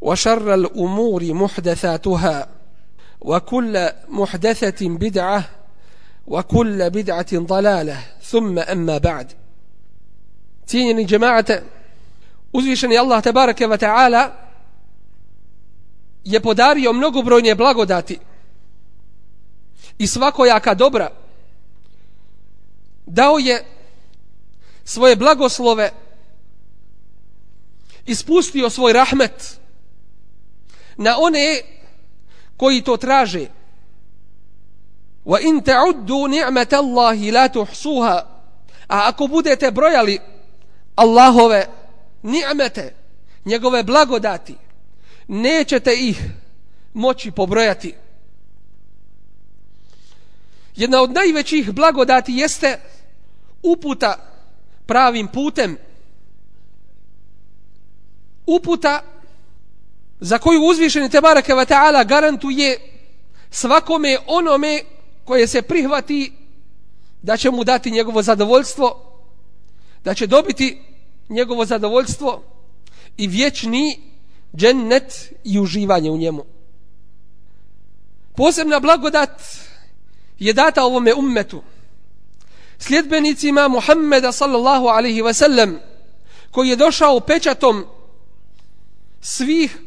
وشر الأمور محدثاتها وكل محدثة بدعة وكل بدعة ضلالة ثم أما بعد تيني جماعة uzvišeni Allah tabaraka wa ta'ala je podario mnogobrojne blagodati i svakojaka dobra dao je svoje blagoslove ispustio svoj rahmet na one koji to traže. Wa in ta'uddu ni'matallahi la tuhsuha. A ako budete brojali Allahove ni'mete njegove blagodati nećete ih moći pobrojati. Jedna od najvećih blagodati jeste uputa pravim putem. Uputa za koju uzvišeni Tebareke wa ta'ala garantuje svakome onome koje se prihvati da će mu dati njegovo zadovoljstvo da će dobiti njegovo zadovoljstvo i vječni džennet i uživanje u njemu. Posebna blagodat je data ovome ummetu sljedbenicima Muhammeda sallallahu alaihi ve sellem, koji je došao pečatom svih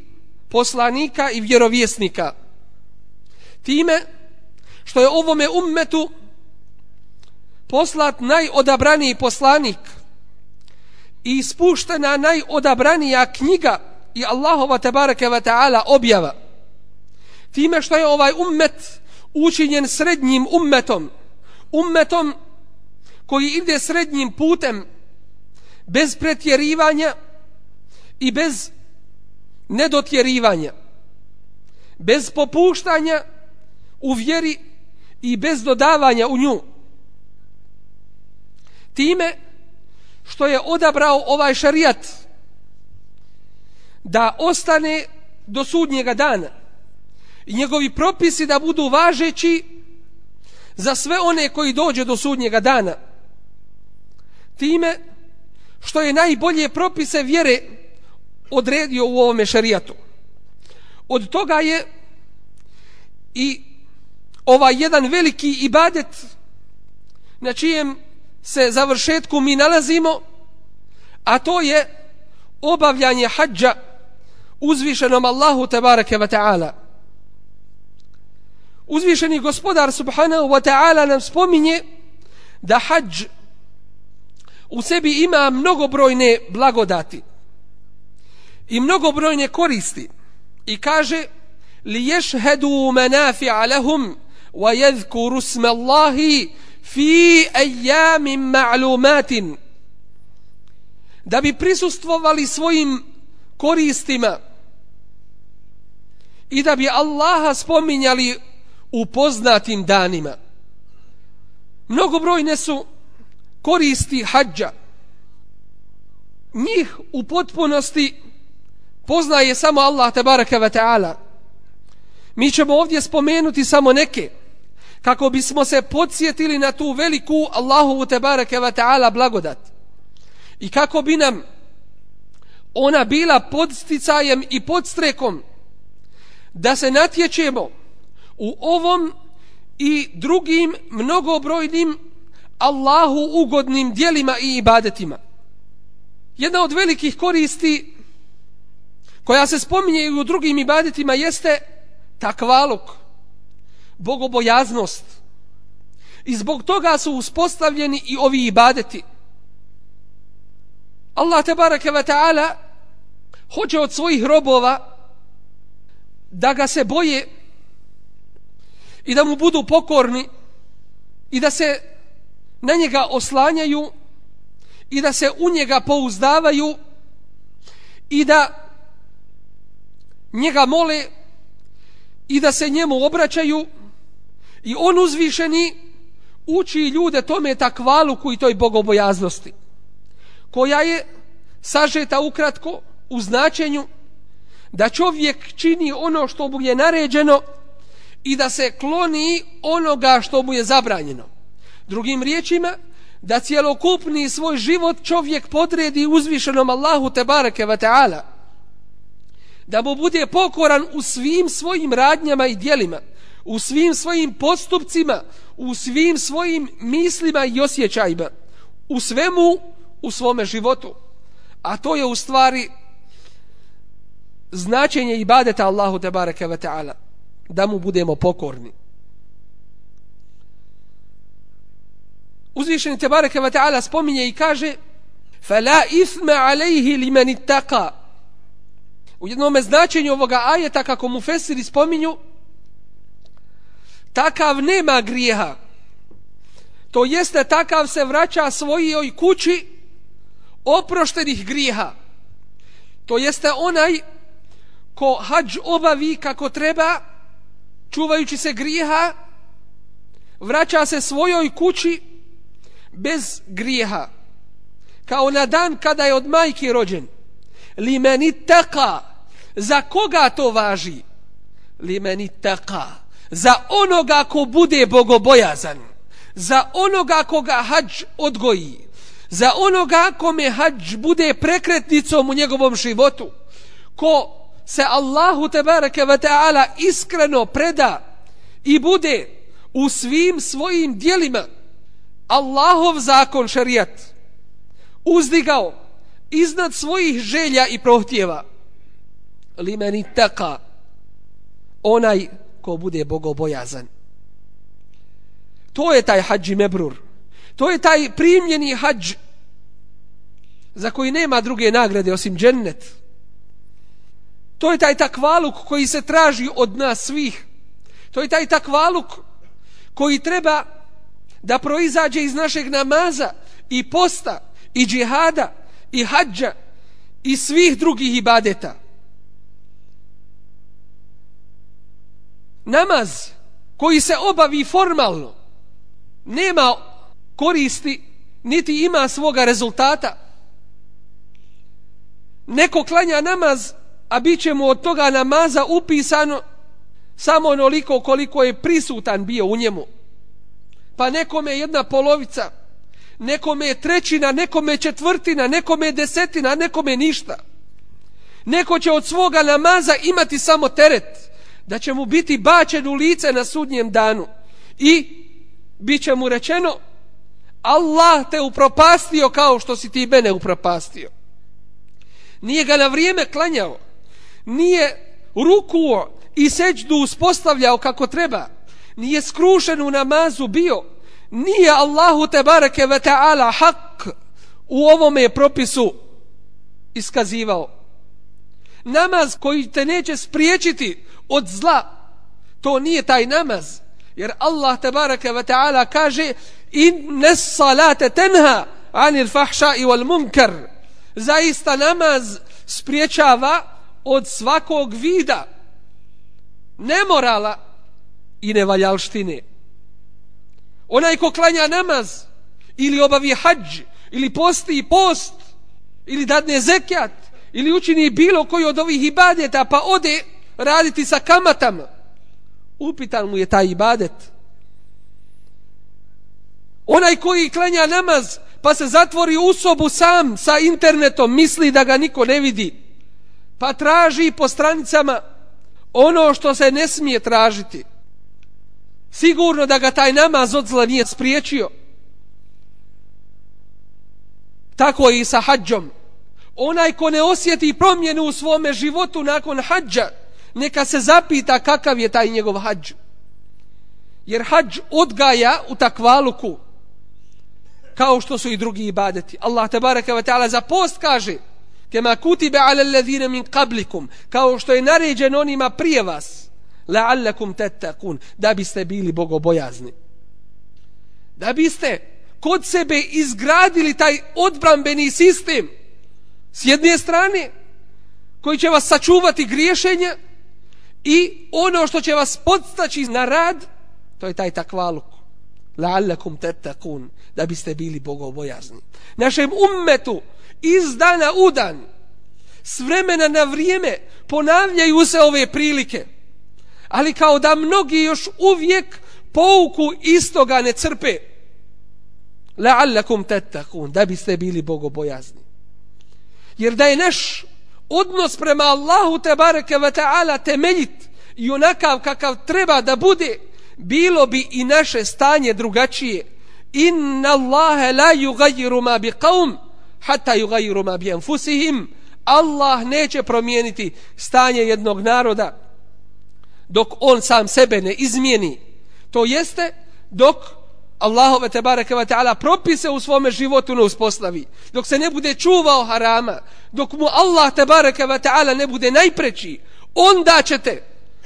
poslanika i vjerovjesnika. Time što je ovome ummetu poslat najodabraniji poslanik i ispuštena najodabranija knjiga i Allahova tebareke ve ta'ala objava. Time što je ovaj ummet učinjen srednjim ummetom ummetom koji ide srednjim putem bez pretjerivanja i bez nedotjerivanja bez popuštanja u vjeri i bez dodavanja u nju. Time što je odabrao ovaj šarijat da ostane do sudnjega dana i njegovi propisi da budu važeći za sve one koji dođe do sudnjega dana. Time što je najbolje propise vjere odredio u ovome šarijatu. Od toga je i ovaj jedan veliki ibadet na čijem se završetku mi nalazimo, a to je obavljanje hađa uzvišenom Allahu tebareke wa ta'ala. Uzvišeni gospodar subhanahu wa ta'ala nam spominje da hađ u sebi ima mnogobrojne blagodati i mnogobrojne koristi. I kaže li ješhedu menafi'a lahum wa yadhkuru sma Allahi fi ayyamin ma'lumatin. Da bi prisustvovali svojim koristima i da bi Allaha spominjali u poznatim danima. Mnogobrojne su koristi hađa. Njih u potpunosti poznaje samo Allah tabaraka ve ta'ala mi ćemo ovdje spomenuti samo neke kako bismo se podsjetili na tu veliku Allahu tabaraka ve ta'ala blagodat i kako bi nam ona bila podsticajem i podstrekom da se natječemo u ovom i drugim mnogobrojnim Allahu ugodnim dijelima i ibadetima. Jedna od velikih koristi koja se spominje i u drugim ibadetima jeste takvaluk, bogobojaznost. I zbog toga su uspostavljeni i ovi ibadeti. Allah te barake ve ta'ala hoće od svojih robova da ga se boje i da mu budu pokorni i da se na njega oslanjaju i da se u njega pouzdavaju i da njega mole i da se njemu obraćaju i on uzvišeni uči ljude tome takvalu koji toj bogobojaznosti koja je sažeta ukratko u značenju da čovjek čini ono što mu je naređeno i da se kloni onoga što mu je zabranjeno. Drugim riječima, da cjelokupni svoj život čovjek podredi uzvišenom Allahu te bareke ve taala da mu bude pokoran u svim svojim radnjama i djelima u svim svojim postupcima u svim svojim mislima i osjećajima u svemu u svome životu. A to je u stvari značenje ibadeta Allahu te bareke ve taala da mu budemo pokorni. Uzvišeni te bareke ve taala spominje i kaže fala isma alayhi liman ittaqa u jednom značenju ovoga ajeta kako mu fesiri spominju takav nema grijeha. To jeste takav se vraća svojoj kući oproštenih grijeha. To jeste onaj ko hađ obavi kako treba čuvajući se grijeha vraća se svojoj kući bez grijeha. Kao na dan kada je od majke rođen. Li meni taka za koga to važi? Li meni taka za onoga ko bude bogobojazan. Za onoga koga hađ odgoji. Za onoga kome hađ bude prekretnicom u njegovom životu. Ko se Allahu tebareke ve taala iskreno preda i bude u svim svojim dijelima Allahov zakon šarijat uzdigao iznad svojih želja i prohtjeva li meni onaj ko bude bogobojazan. To je taj hađi mebrur. To je taj primljeni hađ za koji nema druge nagrade osim džennet. To je taj takvaluk koji se traži od nas svih. To je taj takvaluk koji treba da proizađe iz našeg namaza i posta i džihada i hađa i svih drugih ibadeta. Namaz koji se obavi formalno nema koristi niti ima svoga rezultata. Neko klanja namaz, a bit će mu od toga namaza upisano samo onoliko koliko je prisutan bio u njemu pa nekome jedna polovica, nekome je trećina, nekome je četvrtina, nekome je desetina, nekome ništa. Neko će od svoga namaza imati samo teret, da će mu biti bačen u lice na sudnjem danu. I bit će mu rečeno, Allah te upropastio kao što si ti mene upropastio. Nije ga na vrijeme klanjao, nije rukuo i seđdu uspostavljao kako treba, nije skrušen u namazu bio, nije Allahu te bareke ve ta'ala hak u ovome propisu iskazivao. Namaz koji te neće spriječiti od zla, to nije taj namaz. Jer Allah tabaraka wa ve ta'ala kaže inne salate tenha anil fahša i wal munkar. Zaista namaz spriječava od svakog vida nemorala i nevaljalštine. Onaj ko klanja namaz ili obavi hađ ili posti i post ili dadne zekjat ili učini bilo koji od ovih ibadeta pa ode raditi sa kamatama upitan mu je taj ibadet onaj koji klanja namaz pa se zatvori u sobu sam sa internetom misli da ga niko ne vidi pa traži po stranicama ono što se ne smije tražiti Sigurno da ga taj namaz od zla nije spriječio. Tako je i sa hađom. Onaj ko ne osjeti promjenu u svome životu nakon hađa, neka se zapita kakav je taj njegov hađ. Jer hađ odgaja u takvaluku, kao što su i drugi ibadeti. Allah te baraka wa ta'ala za post kaže, kema kutibe ala alladhina min qablikum, kao što je naređeno onima prije vas, la'allakum tattaqun, da biste bili bogobojazni. Da biste kod sebe izgradili taj odbrambeni sistem s jedne strane koji će vas sačuvati griješenja i ono što će vas podstaći na rad to je taj takvaluk la'allakum tattaqun da biste bili bogobojazni. Našem ummetu iz dana u dan s vremena na vrijeme ponavljaju se ove prilike. Ali kao da mnogi još uvijek pouku istoga ne crpe. La'allakum tattaqun da biste bili bogobojazni. Jer da je naš odnos prema Allahu te bareke ve taala temeljit i onakav kakav treba da bude bilo bi i naše stanje drugačije. Inna Allaha la yughayyiru ma bi hatta yughayyiru ma bi anfusihim Allah neće promijeniti stanje jednog naroda dok on sam sebe ne izmijeni. To jeste dok Allahove te barekeva taala propise u svome životu ne uspostavi. Dok se ne bude čuvao harama dok mu Allah te barekeva taala ne bude najpreči onda ćete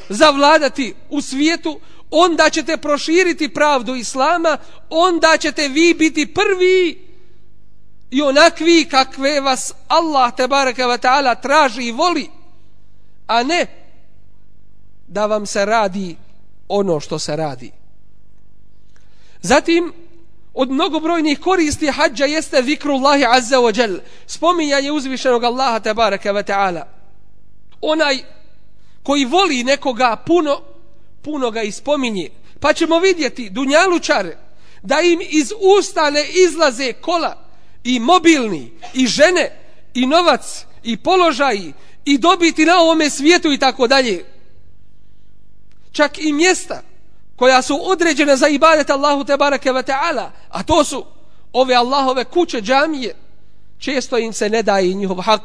zavladati u svijetu onda ćete proširiti pravdu islama onda ćete vi biti prvi i onakvi kakve vas Allah te barekeva taala traži i voli a ne da vam se radi ono što se radi. Zatim, od mnogobrojnih koristi hađa jeste zikrullahi azza wa jal, spominjanje uzvišenog Allaha tabaraka wa ta'ala. Onaj koji voli nekoga puno, puno ga ispominje. Pa ćemo vidjeti dunjalučare da im iz usta ne izlaze kola i mobilni, i žene, i novac, i položaji, i dobiti na ovome svijetu i tako dalje. Čak i mjesta koja su određene za ibadet Allahu te bareke ve taala a to su ove Allahove kuće džamije. Često im se ne daje njihov hak.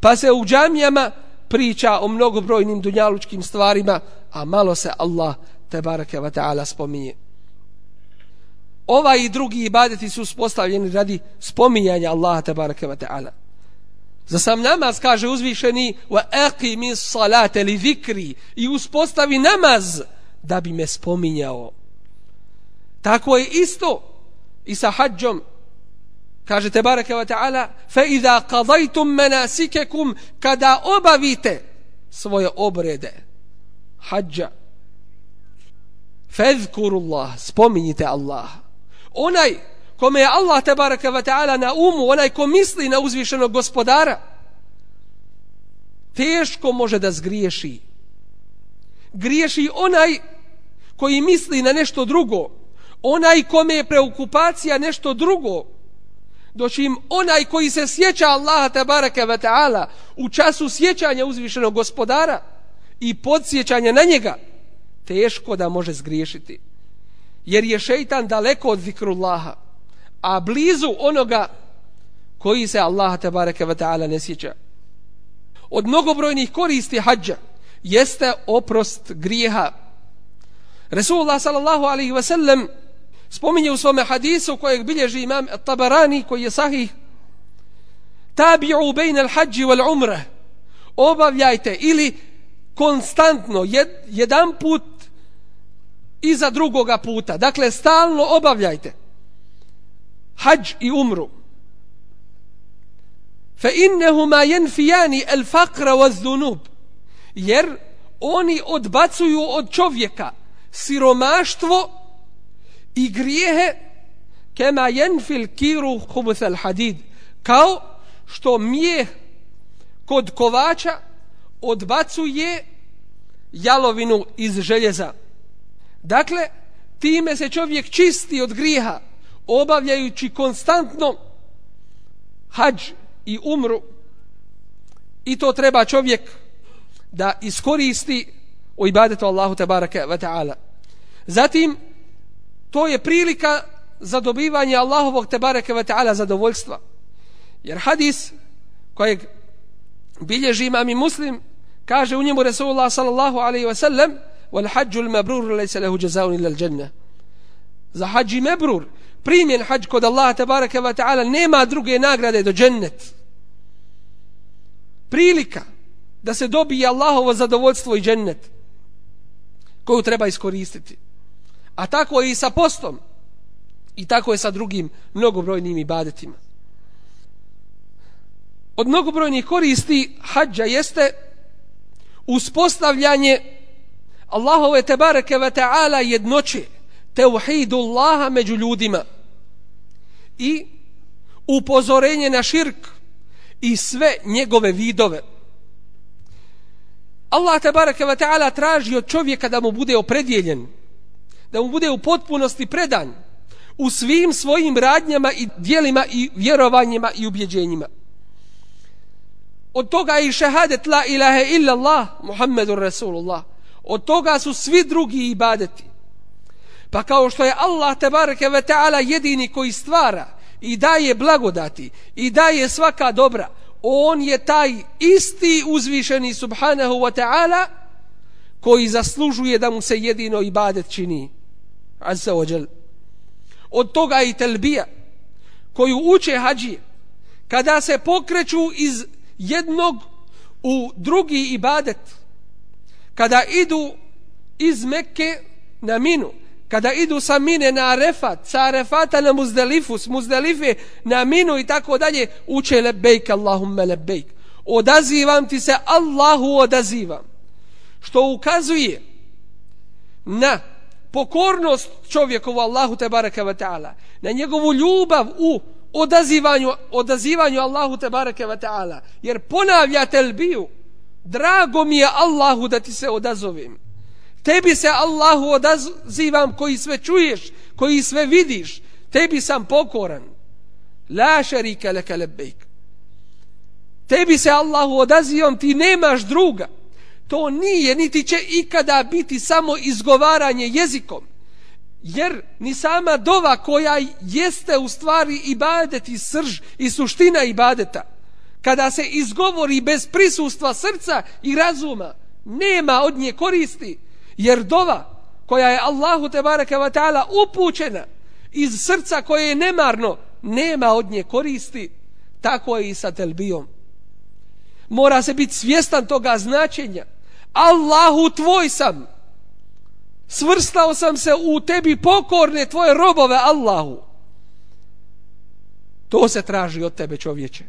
Pa se u džamijama priča o mnogobrojnim dunjalučkim stvarima a malo se Allah te bareke ve taala spominje. Ova i drugi ibadeti su uspostavljeni radi spominjanja Allaha te bareke ve taala. Za sam namaz kaže uzvišeni wa aqimi salate li zikri i uspostavi namaz da bi me spominjao. Tako je isto i sa hađom. Kaže te bareke wa ta'ala fa iza qadaytum manasikakum kada obavite svoje obrede hađa fezkurullah, spominjite Allah onaj kome je Allah te bareke wa ta'ala na umu onaj ko misli na uzvišenog gospodara teško može da zgriješi griješi onaj koji misli na nešto drugo, onaj kome je preokupacija nešto drugo, doćim onaj koji se sjeća Allaha tabaraka wa ta'ala u času sjećanja uzvišenog gospodara i podsjećanja na njega, teško da može zgriješiti. Jer je šeitan daleko od zikrullaha, a blizu onoga koji se Allaha tabaraka wa ta'ala ne sjeća. Od mnogobrojnih koristi hađa jeste oprost grijeha. Resulullah sallallahu alaihi wasallam spominje u svome hadisu kojeg bilježi imam Tabarani koji je sahih tabi'u bejna al-hađi wal umre obavljajte ili konstantno jed, jedan put iza drugoga puta. Dakle stalno obavljajte hađ i umru. Fa innehuma jenfijani al-faqra wa zunub jer oni odbacuju od čovjeka siromaštvo i grijehe kema jenfil kiru hubuth hadid kao što mijeh kod kovača odbacuje jalovinu iz željeza. Dakle time se čovjek čisti od grijeha obavljajući konstantno hađ i umru. I to treba čovjek da iskoristi u ibadetu Allahu tabaraka wa ta'ala. Zatim, to je prilika za dobivanje Allahovog tabaraka wa ta'ala zadovoljstva. Jer hadis kojeg bilježi imam i muslim, kaže u njemu Resulullah sallallahu alaihi wa sallam, wal hađu il mabrur lejse lehu jazaun ila l'đenne. Za hađi mebrur, primjen hađ kod Allaha tabaraka wa ta'ala, nema druge nagrade do džennet. Prilika da se dobije Allahovo zadovoljstvo i džennet koju treba iskoristiti. A tako je i sa postom. I tako je sa drugim mnogobrojnim ibadetima. Od mnogobrojnih koristi hađa jeste uspostavljanje Allahove tebareke ve ta'ala jednoće teuhidu Allaha među ljudima i upozorenje na širk i sve njegove vidove. Allah tebareke ve ta'ala traži od čovjeka da mu bude opredjeljen, da mu bude u potpunosti predan u svim svojim radnjama i dijelima i vjerovanjima i ubjeđenjima. Od toga je i šehadet la ilaha illa Allah, Muhammedur Rasulullah. Od toga su svi drugi ibadeti. Pa kao što je Allah tebareke ve ta'ala jedini koji stvara i daje blagodati i daje svaka dobra, on je taj isti uzvišeni subhanahu wa ta'ala koji zaslužuje da mu se jedino ibadet čini. Azza wa jal. Od toga i telbija koju uče hađije kada se pokreću iz jednog u drugi ibadet kada idu iz Mekke na Minu kada idu sa Mine na Arefat sa Arefata na Muzdelifu, s Muzdalife na Minu i tako dalje uče lebejk Allahumme lebejk odazivam ti se Allahu odazivam. Što ukazuje na pokornost čovjekovu Allahu te baraka wa ta'ala na njegovu ljubav u odazivanju, odazivanju Allahu te baraka ve ta'ala. Jer ponavlja telbiju drago mi je Allahu da ti se odazovim tebi se Allahu odazivam koji sve čuješ koji sve vidiš. Tebi sam pokoran. La šarika leke lebejk tebi se Allahu odazivam ti nemaš druga. To nije niti će ikada biti samo izgovaranje jezikom. Jer ni sama dova koja jeste u stvari ibadet i srž i suština ibadeta, kada se izgovori bez prisustva srca i razuma, nema od nje koristi. Jer dova koja je Allahu te bareke ve ta'ala upućena iz srca koje je nemarno, nema od nje koristi. Tako je i sa telbijom. Mora se biti svjestan toga značenja. Allahu tvoj sam svrstao sam se u tebi pokorne tvoje robove Allahu. To se traži od tebe čovječe.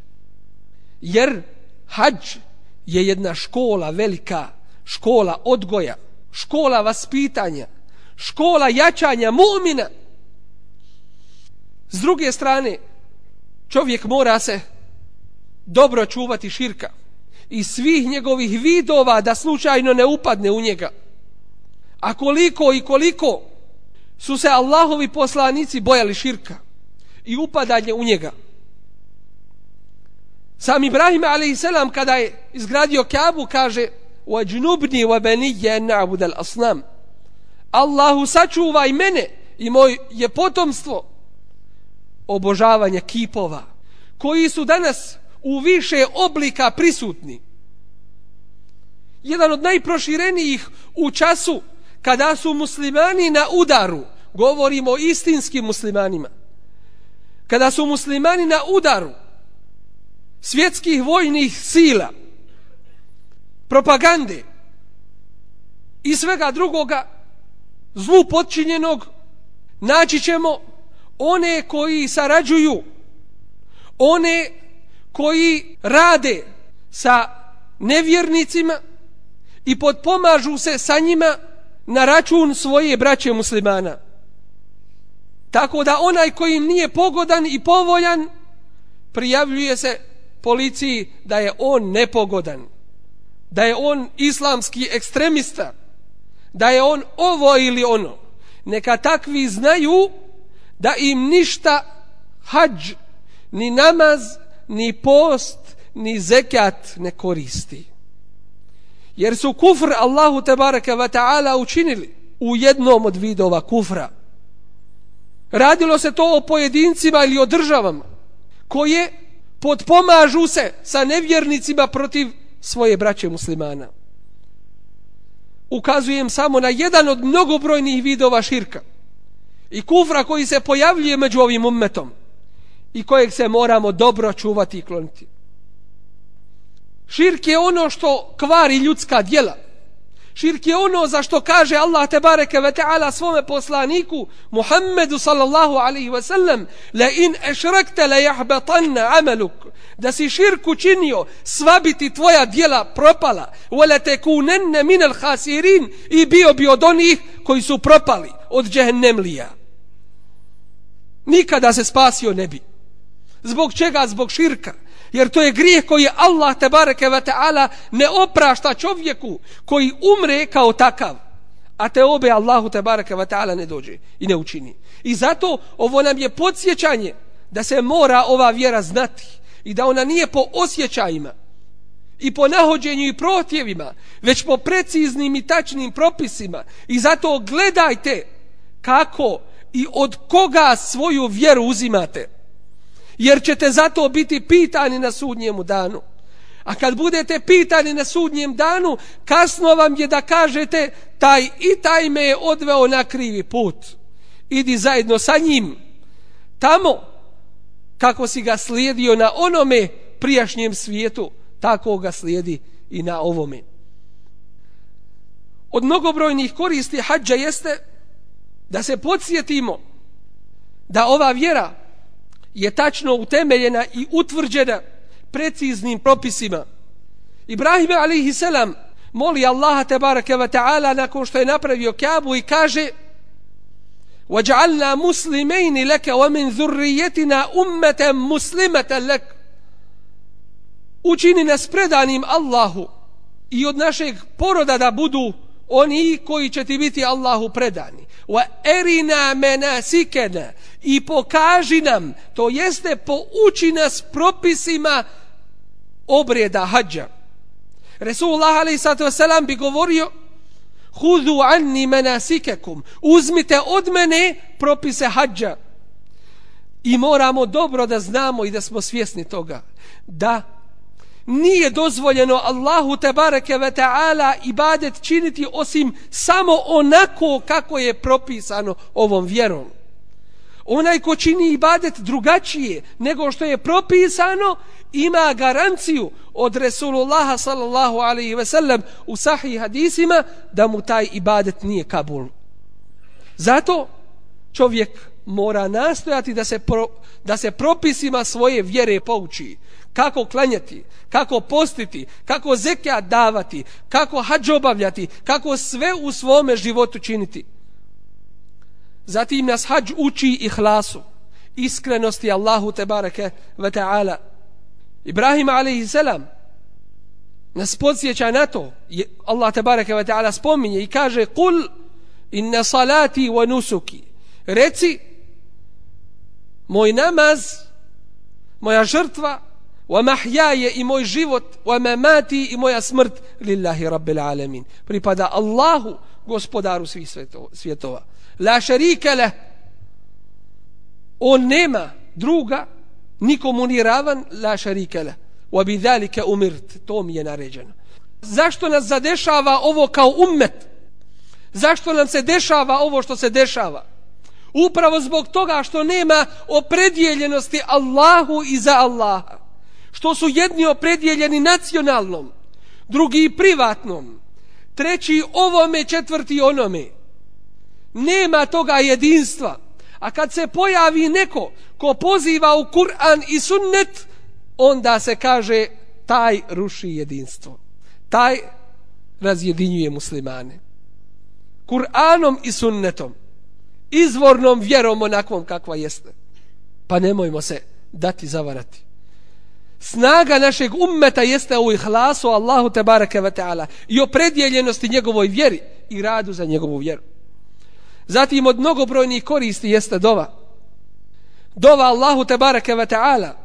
Jer hađ je jedna škola velika, škola odgoja, škola vaspitanja, škola jačanja mu'mina. S druge strane, čovjek mora se dobro čuvati širka i svih njegovih vidova da slučajno ne upadne u njega. A koliko i koliko su se Allahovi poslanici bojali širka i upadanje u njega. Sam Ibrahim a.s. kada je izgradio Kabu kaže وَجْنُبْنِي وَبَنِيَّ نَعْبُدَ الْأَصْنَامِ Allahu sačuvaj mene i moj je potomstvo obožavanja kipova koji su danas u više oblika prisutni. Jedan od najproširenijih u času kada su muslimani na udaru, govorimo o istinskim muslimanima, kada su muslimani na udaru svjetskih vojnih sila, propagande i svega drugoga zlu podčinjenog, naći ćemo one koji sarađuju, one koji rade sa nevjernicima i podpomažu se sa njima, na račun svoje braće muslimana. Tako da onaj koji im nije pogodan i povoljan, prijavljuje se policiji da je on nepogodan, da je on islamski ekstremista, da je on ovo ili ono. Neka takvi znaju da im ništa hađ, ni namaz, ni post, ni zekat ne koristi. Jer su kufr Allahu tebareke ve taala učinili u jednom od vidova kufra. Radilo se to o pojedincima ili o državama koje podpomažu se sa nevjernicima protiv svoje braće muslimana. Ukazujem samo na jedan od mnogobrojnih vidova širka i kufra koji se pojavljuje među ovim ummetom i kojeg se moramo dobro čuvati i kloniti. Širk je ono što kvari ljudska djela. Širk je ono za što kaže Allah te bareke ve taala svome poslaniku Muhammedu sallallahu alejhi ve sellem la in ashrakta la yahbatanna amaluk. Da si širk učinio sva biti tvoja djela propala. Wala takunanna min al khasirin. I bio bi od onih koji su propali od džehennemlija. Nikada se spasio ne bi zbog čega? Zbog širka. Jer to je grijeh koji Allah te bareke ve taala ne oprašta čovjeku koji umre kao takav. A te obe Allahu te bareke ve taala ne dođe i ne učini. I zato ovo nam je podsjećanje da se mora ova vjera znati i da ona nije po osjećajima i po nahođenju i protjevima već po preciznim i tačnim propisima. I zato gledajte kako i od koga svoju vjeru uzimate jer ćete zato biti pitani na sudnjemu danu. A kad budete pitani na sudnjem danu, kasno vam je da kažete taj i taj me je odveo na krivi put. Idi zajedno sa njim. Tamo, kako si ga slijedio na onome prijašnjem svijetu, tako ga slijedi i na ovome. Od mnogobrojnih koristi hađa jeste da se podsjetimo da ova vjera je tačno utemeljena i utvrđena preciznim propisima. Ibrahim alaihi selam moli Allaha tebareke wa ta'ala nakon što je napravio Kaabu i kaže وَجَعَلْنَا مُسْلِمَيْنِ لَكَ وَمِنْ ذُرِّيَتِنَا أُمَّةً مُسْلِمَةً لَكَ Učini nas predanim Allahu i od našeg poroda da budu oni koji će ti biti Allahu predani. Wa erina menasikena i pokaži nam, to jeste pouči nas propisima obreda hađa. Resulullah a.s. bi govorio Hudu anni menasikekum Uzmite od mene propise hađa. I moramo dobro da znamo i da smo svjesni toga da nije dozvoljeno Allahu te bareke ve taala ibadet činiti osim samo onako kako je propisano ovom vjerom. Onaj ko čini ibadet drugačije nego što je propisano, ima garanciju od Resulullaha sallallahu alaihi ve sellem u sahih hadisima da mu taj ibadet nije kabul. Zato čovjek mora nastojati da se, pro, da se propisima svoje vjere pouči kako klanjati, kako postiti, kako zekja davati, kako hađ obavljati, kako sve u svome životu činiti. Zatim nas hađ uči ihlasu, iskrenosti Allahu tebareke ve ta'ala. Ibrahim a.s. salam nas podsjeća na to, Allah tebareke ve ta'ala spominje i kaže, kul inna salati wa nusuki, reci, moj namaz, moja žrtva, wa mahjaje i moj život, wa mamati i moja smrt, lillahi rabbil alamin. Pripada Allahu, gospodaru svih svjetova. La šarike le, on nema druga, nikomu ni ravan, la šarike le. Wa bi dhalike umirt, to mi je naređeno. Zašto nas zadešava ovo kao ummet? Zašto nam se dešava ovo što se dešava? Upravo zbog toga što nema opredjeljenosti Allahu i za Allaha što su jedni opredjeljeni nacionalnom, drugi privatnom, treći ovome, četvrti onome. Nema toga jedinstva. A kad se pojavi neko ko poziva u Kur'an i sunnet, onda se kaže taj ruši jedinstvo. Taj razjedinjuje muslimane. Kur'anom i sunnetom. Izvornom vjerom onakvom kakva jeste. Pa nemojmo se dati zavarati snaga našeg ummeta jeste u ihlasu Allahu te bareke ve taala i opredjeljenosti njegovoj vjeri i radu za njegovu vjeru. Zatim od mnogobrojnih koristi jeste dova. Dova Allahu te bareke ve taala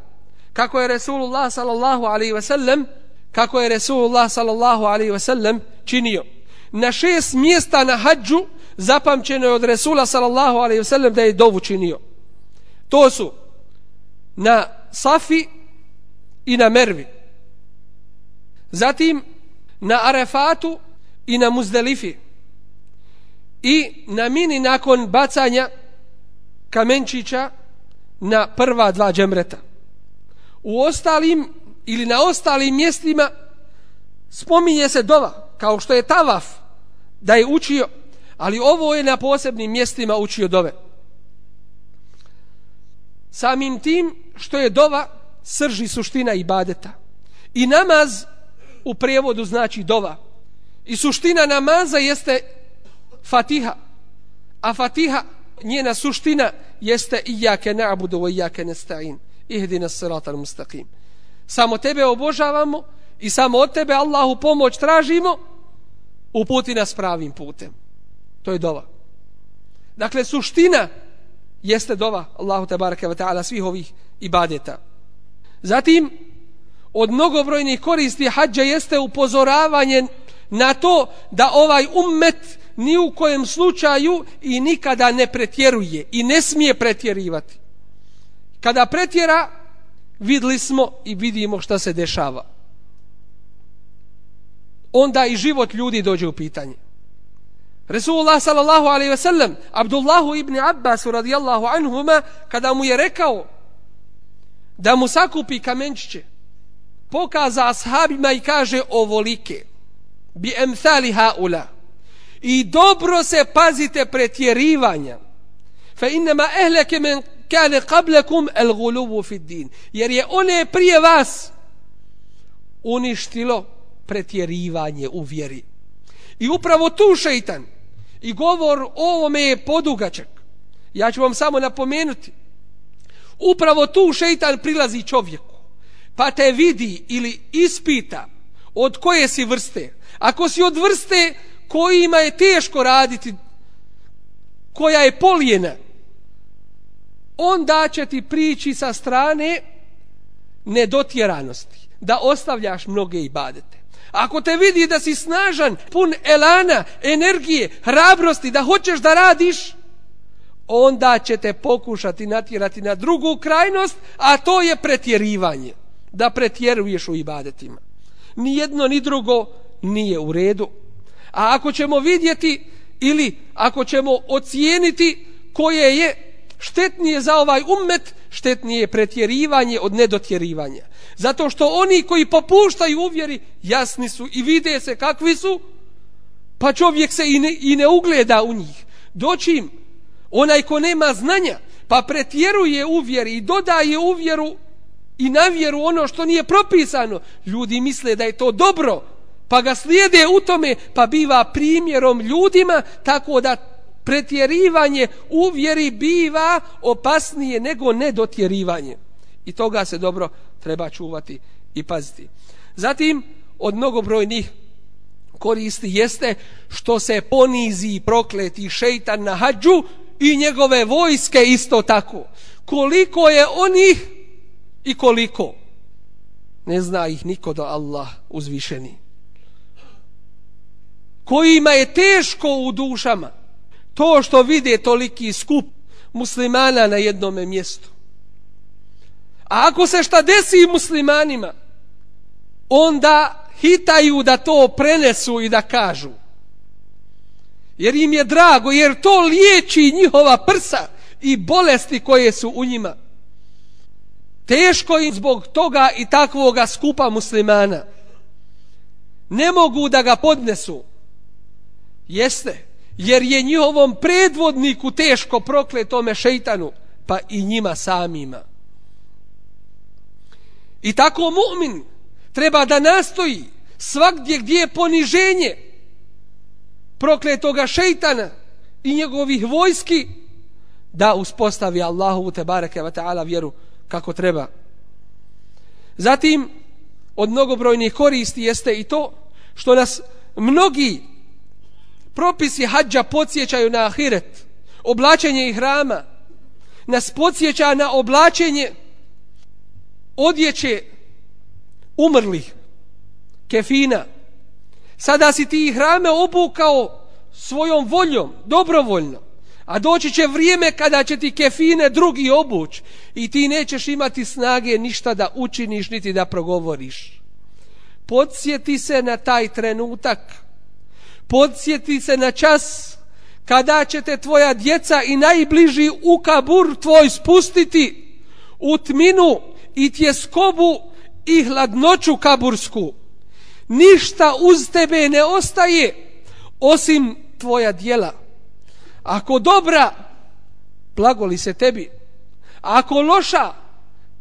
kako je Resulullah sallallahu alejhi ve sellem kako je Resulullah sallallahu alejhi ve sellem činio. Na šest mjesta na hadžu zapamćeno je od Resula sallallahu alejhi ve sellem da je dovu činio. To su na Safi i na Mervi. Zatim na Arefatu i na Muzdelifi. I na mini nakon bacanja kamenčića na prva dva džemreta. U ostalim ili na ostalim mjestima spominje se dova, kao što je Tavaf, da je učio, ali ovo je na posebnim mjestima učio dove. Samim tim što je dova srži suština ibadeta. I namaz u prijevodu znači dova. I suština namaza jeste fatiha. A fatiha, njena suština jeste ijake na'budu wa ijake nesta'in. Ihdina sirata mustaqim. Samo tebe obožavamo i samo od tebe Allahu pomoć tražimo uputi nas pravim putem. To je dova. Dakle, suština jeste dova Allahu te bareke ve taala svih ovih ibadeta. Zatim od mnogobrojnih koristi hadža jeste upozoravanje na to da ovaj ummet ni u kojem slučaju i nikada ne pretjeruje i ne smije pretjerivati. Kada pretjera, vidli smo i vidimo šta se dešava. Onda i život ljudi dođe u pitanje. Resulullah sallallahu alaihi ve sellem Abdullahu ibn Abbas radijallahu anhuma kada mu je rekao da mu sakupi kamenčiće pokaza ashabima i kaže ovolike bi emthali haula i dobro se pazite pretjerivanja. Fa innama ehleke men kane qablakum el gulubu fi din jer je one prije vas uništilo pretjerivanje u vjeri. I upravo tu šeitan i govor o ovome je podugačak. Ja ću vam samo napomenuti. Upravo tu šeitan prilazi čovjeku pa te vidi ili ispita od koje si vrste. Ako si od vrste kojima je teško raditi koja je polijena onda će ti prići sa strane nedotjeranosti da ostavljaš mnoge ibadete. Ako te vidi da si snažan pun elana, energije hrabrosti da hoćeš da radiš onda će te pokušati natjerati na drugu krajnost a to je pretjerivanje da pretjeruješ u ibadetima. Ni jedno ni drugo nije u redu a ako ćemo vidjeti ili ako ćemo ocijeniti koje je štetnije za ovaj ummet, štetnije je pretjerivanje od nedotjerivanja. Zato što oni koji popuštaju uvjeri, jasni su i vide se kakvi su, pa čovjek se i ne, i ne ugleda u njih. Doći im, onaj ko nema znanja, pa pretjeruje uvjeri i dodaje uvjeru i na vjeru ono što nije propisano, ljudi misle da je to dobro, pa ga slijede u tome, pa biva primjerom ljudima, tako da pretjerivanje u vjeri biva opasnije nego nedotjerivanje. I toga se dobro treba čuvati i paziti. Zatim, od mnogobrojnih koristi jeste što se ponizi prokleti šeitan na hađu i njegove vojske isto tako. Koliko je onih i koliko? Ne zna ih niko do Allah uzvišeni. Kojima je teško u dušama to što vide toliki skup muslimana na jednom mjestu. A ako se šta desi muslimanima, onda hitaju da to prenesu i da kažu. Jer im je drago, jer to liječi njihova prsa i bolesti koje su u njima. Teško im zbog toga i takvoga skupa muslimana. Ne mogu da ga podnesu. Jeste jer je njihovom predvodniku teško prokletome šeitanu, pa i njima samima. I tako mu'min treba da nastoji svakdje gdje je poniženje prokletoga šeitana i njegovih vojski da uspostavi Allahu te bareke ve taala vjeru kako treba. Zatim od mnogobrojnih koristi jeste i to što nas mnogi propisi hađa podsjećaju na ahiret, oblačenje i hrama, nas podsjeća na oblačenje odjeće umrlih, kefina. Sada si ti hrame obukao svojom voljom, dobrovoljno, A doći će vrijeme kada će ti kefine drugi obuć i ti nećeš imati snage ništa da učiniš niti da progovoriš. Podsjeti se na taj trenutak. Podsjeti se na čas kada će te tvoja djeca i najbliži u kabur tvoj spustiti u tminu i tjeskobu i hladnoću kabursku. Ništa uz tebe ne ostaje osim tvoja djela. Ako dobra, blago li se tebi. Ako loša,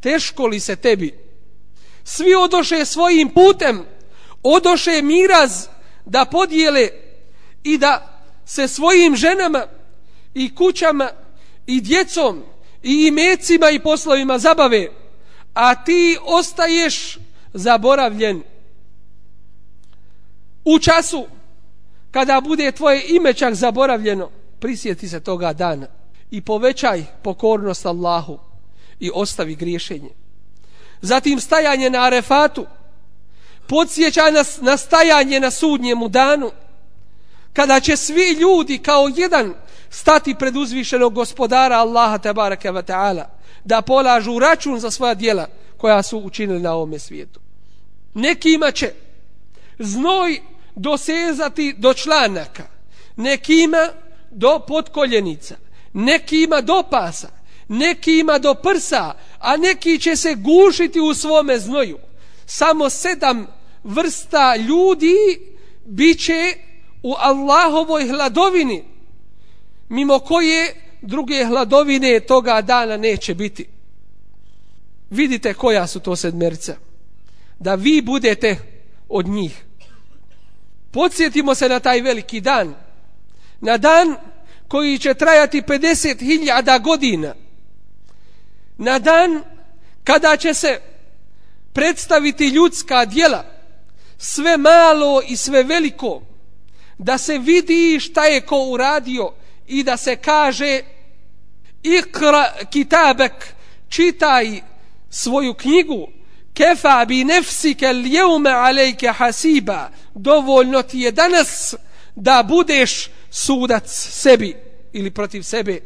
teško li se tebi. Svi odoše svojim putem, odoše miraz da podijele i da se svojim ženama i kućama i djecom i imecima i poslovima zabave, a ti ostaješ zaboravljen. U času kada bude tvoje ime čak zaboravljeno, prisjeti se toga dana i povećaj pokornost Allahu i ostavi griješenje. Zatim stajanje na arefatu, podsjeća nas na stajanje na sudnjemu danu, kada će svi ljudi kao jedan stati pred uzvišenog gospodara Allaha tabaraka wa ta'ala da polažu račun za svoja dijela koja su učinili na ovome svijetu. Nekima će znoj dosezati do članaka, nekima do potkoljenica, nekima do pasa, nekima do prsa, a neki će se gušiti u svome znoju. Samo sedam vrsta ljudi bit će u Allahovoj hladovini, mimo koje druge hladovine toga dana neće biti. Vidite koja su to sedmerica. Da vi budete od njih. Podsjetimo se na taj veliki dan. Na dan koji će trajati 50.000 godina. Na dan kada će se predstaviti ljudska djela sve malo i sve veliko, da se vidi šta je ko uradio i da se kaže ikra kitabek, čitaj svoju knjigu, kefa bi nefsike ljevme alejke hasiba, dovoljno ti je danas da budeš sudac sebi ili protiv sebe.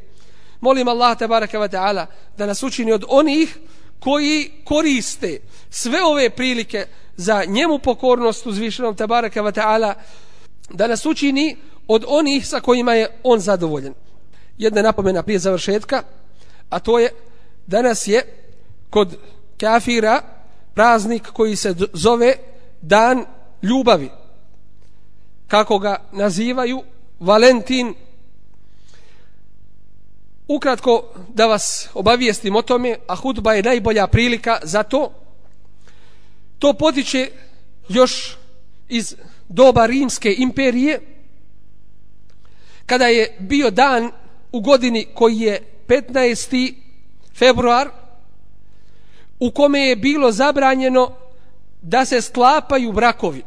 Molim Allah tabaraka wa ta'ala da nas učini od onih koji koriste sve ove prilike za njemu pokornost uzvišenom tabaraka wa ta'ala da nas učini od onih sa kojima je on zadovoljen. Jedna napomena prije završetka, a to je danas je kod kafira praznik koji se zove Dan ljubavi. Kako ga nazivaju Valentin. Ukratko da vas obavijestim o tome, a hudba je najbolja prilika za to. To potiče još iz doba Rimske imperije, kada je bio dan u godini koji je 15. februar, u kome je bilo zabranjeno da se sklapaju brakovi.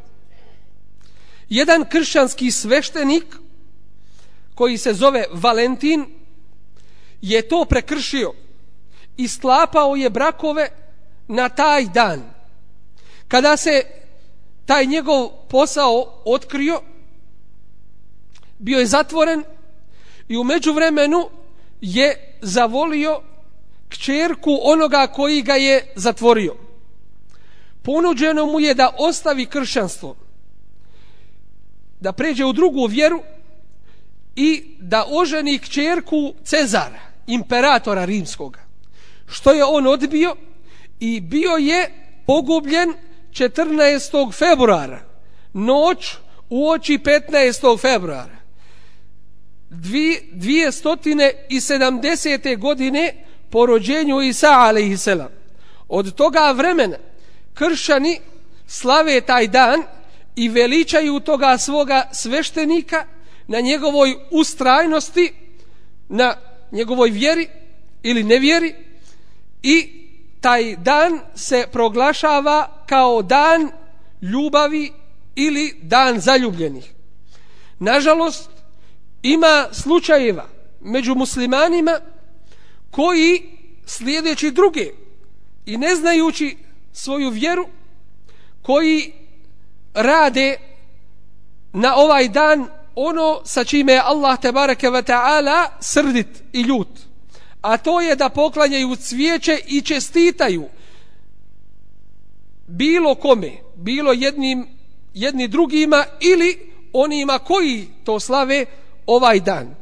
Jedan kršćanski sveštenik, koji se zove Valentin, je to prekršio i sklapao je brakove na taj dan. Kada se taj njegov posao otkrio, bio je zatvoren i u međuvremenu je zavolio kćerku onoga koji ga je zatvorio. Ponuđeno mu je da ostavi kršćanstvo, da pređe u drugu vjeru i da oženi kćerku Cezara, imperatora rimskoga. Što je on odbio i bio je pogubljen 14. februara, noć u oči 15. februara. 270. godine po rođenju Isa a.s. Od toga vremena kršani slave taj dan i veličaju toga svoga sveštenika na njegovoj ustrajnosti, na njegovoj vjeri ili nevjeri i taj dan se proglašava kao dan ljubavi ili dan zaljubljenih. Nažalost, ima slučajeva među muslimanima koji slijedeći druge i ne znajući svoju vjeru koji rade na ovaj dan ono sa čime je Allah te bareke ve taala srdit i ljut a to je da poklanjaju cvijeće i čestitaju bilo kome bilo jednim jedni drugima ili onima koji to slave ovaj dan.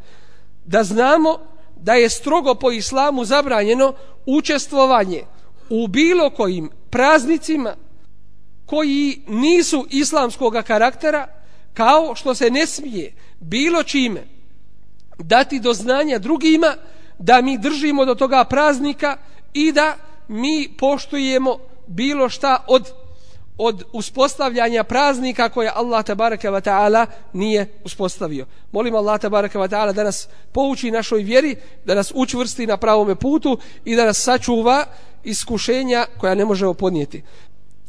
Da znamo da je strogo po islamu zabranjeno učestvovanje u bilo kojim praznicima koji nisu islamskog karaktera kao što se ne smije bilo čime dati do znanja drugima da mi držimo do toga praznika i da mi poštujemo bilo šta od od uspostavljanja praznika koje Allah tabaraka wa ta'ala nije uspostavio. Molim Allah tabaraka wa ta'ala da nas pouči našoj vjeri, da nas učvrsti na pravome putu i da nas sačuva iskušenja koja ne možemo podnijeti.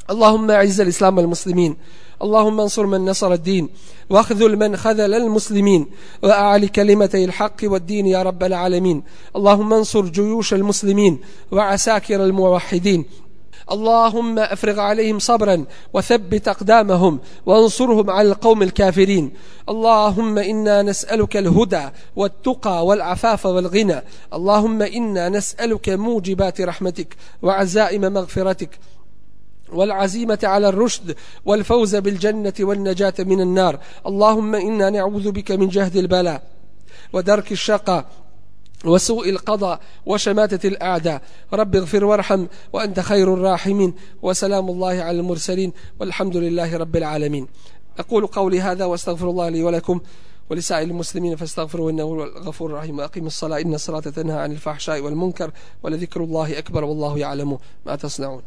Allahumma izzal islam al muslimin. اللهم انصر من نصر الدين واخذل من خذل المسلمين وأعل كلمتي الحق والدين يا رب العالمين اللهم انصر جيوش المسلمين وعساكر الموحدين اللهم افرغ عليهم صبرا وثبت أقدامهم وانصرهم على القوم الكافرين اللهم إنا نسألك الهدى والتقى والعفاف والغنى اللهم إنا نسألك موجبات رحمتك وعزائم مغفرتك والعزيمة على الرشد والفوز بالجنة والنجاة من النار. اللهم إنا نعوذ بك من جهد البلاء ودرك الشقاء وسوء القضاء وشماتة الأعداء. رب اغفر وارحم وأنت خير الراحمين. وسلام الله على المرسلين. والحمد لله رب العالمين. أقول قولي هذا وأستغفر الله لي ولكم ولسائر المسلمين فاستغفروا إنه هو الغفور الرحيم. وأقيم الصلاة. إن الصلاة تنهى عن الفحشاء والمنكر ولذكر الله أكبر والله يعلم ما تصنعون.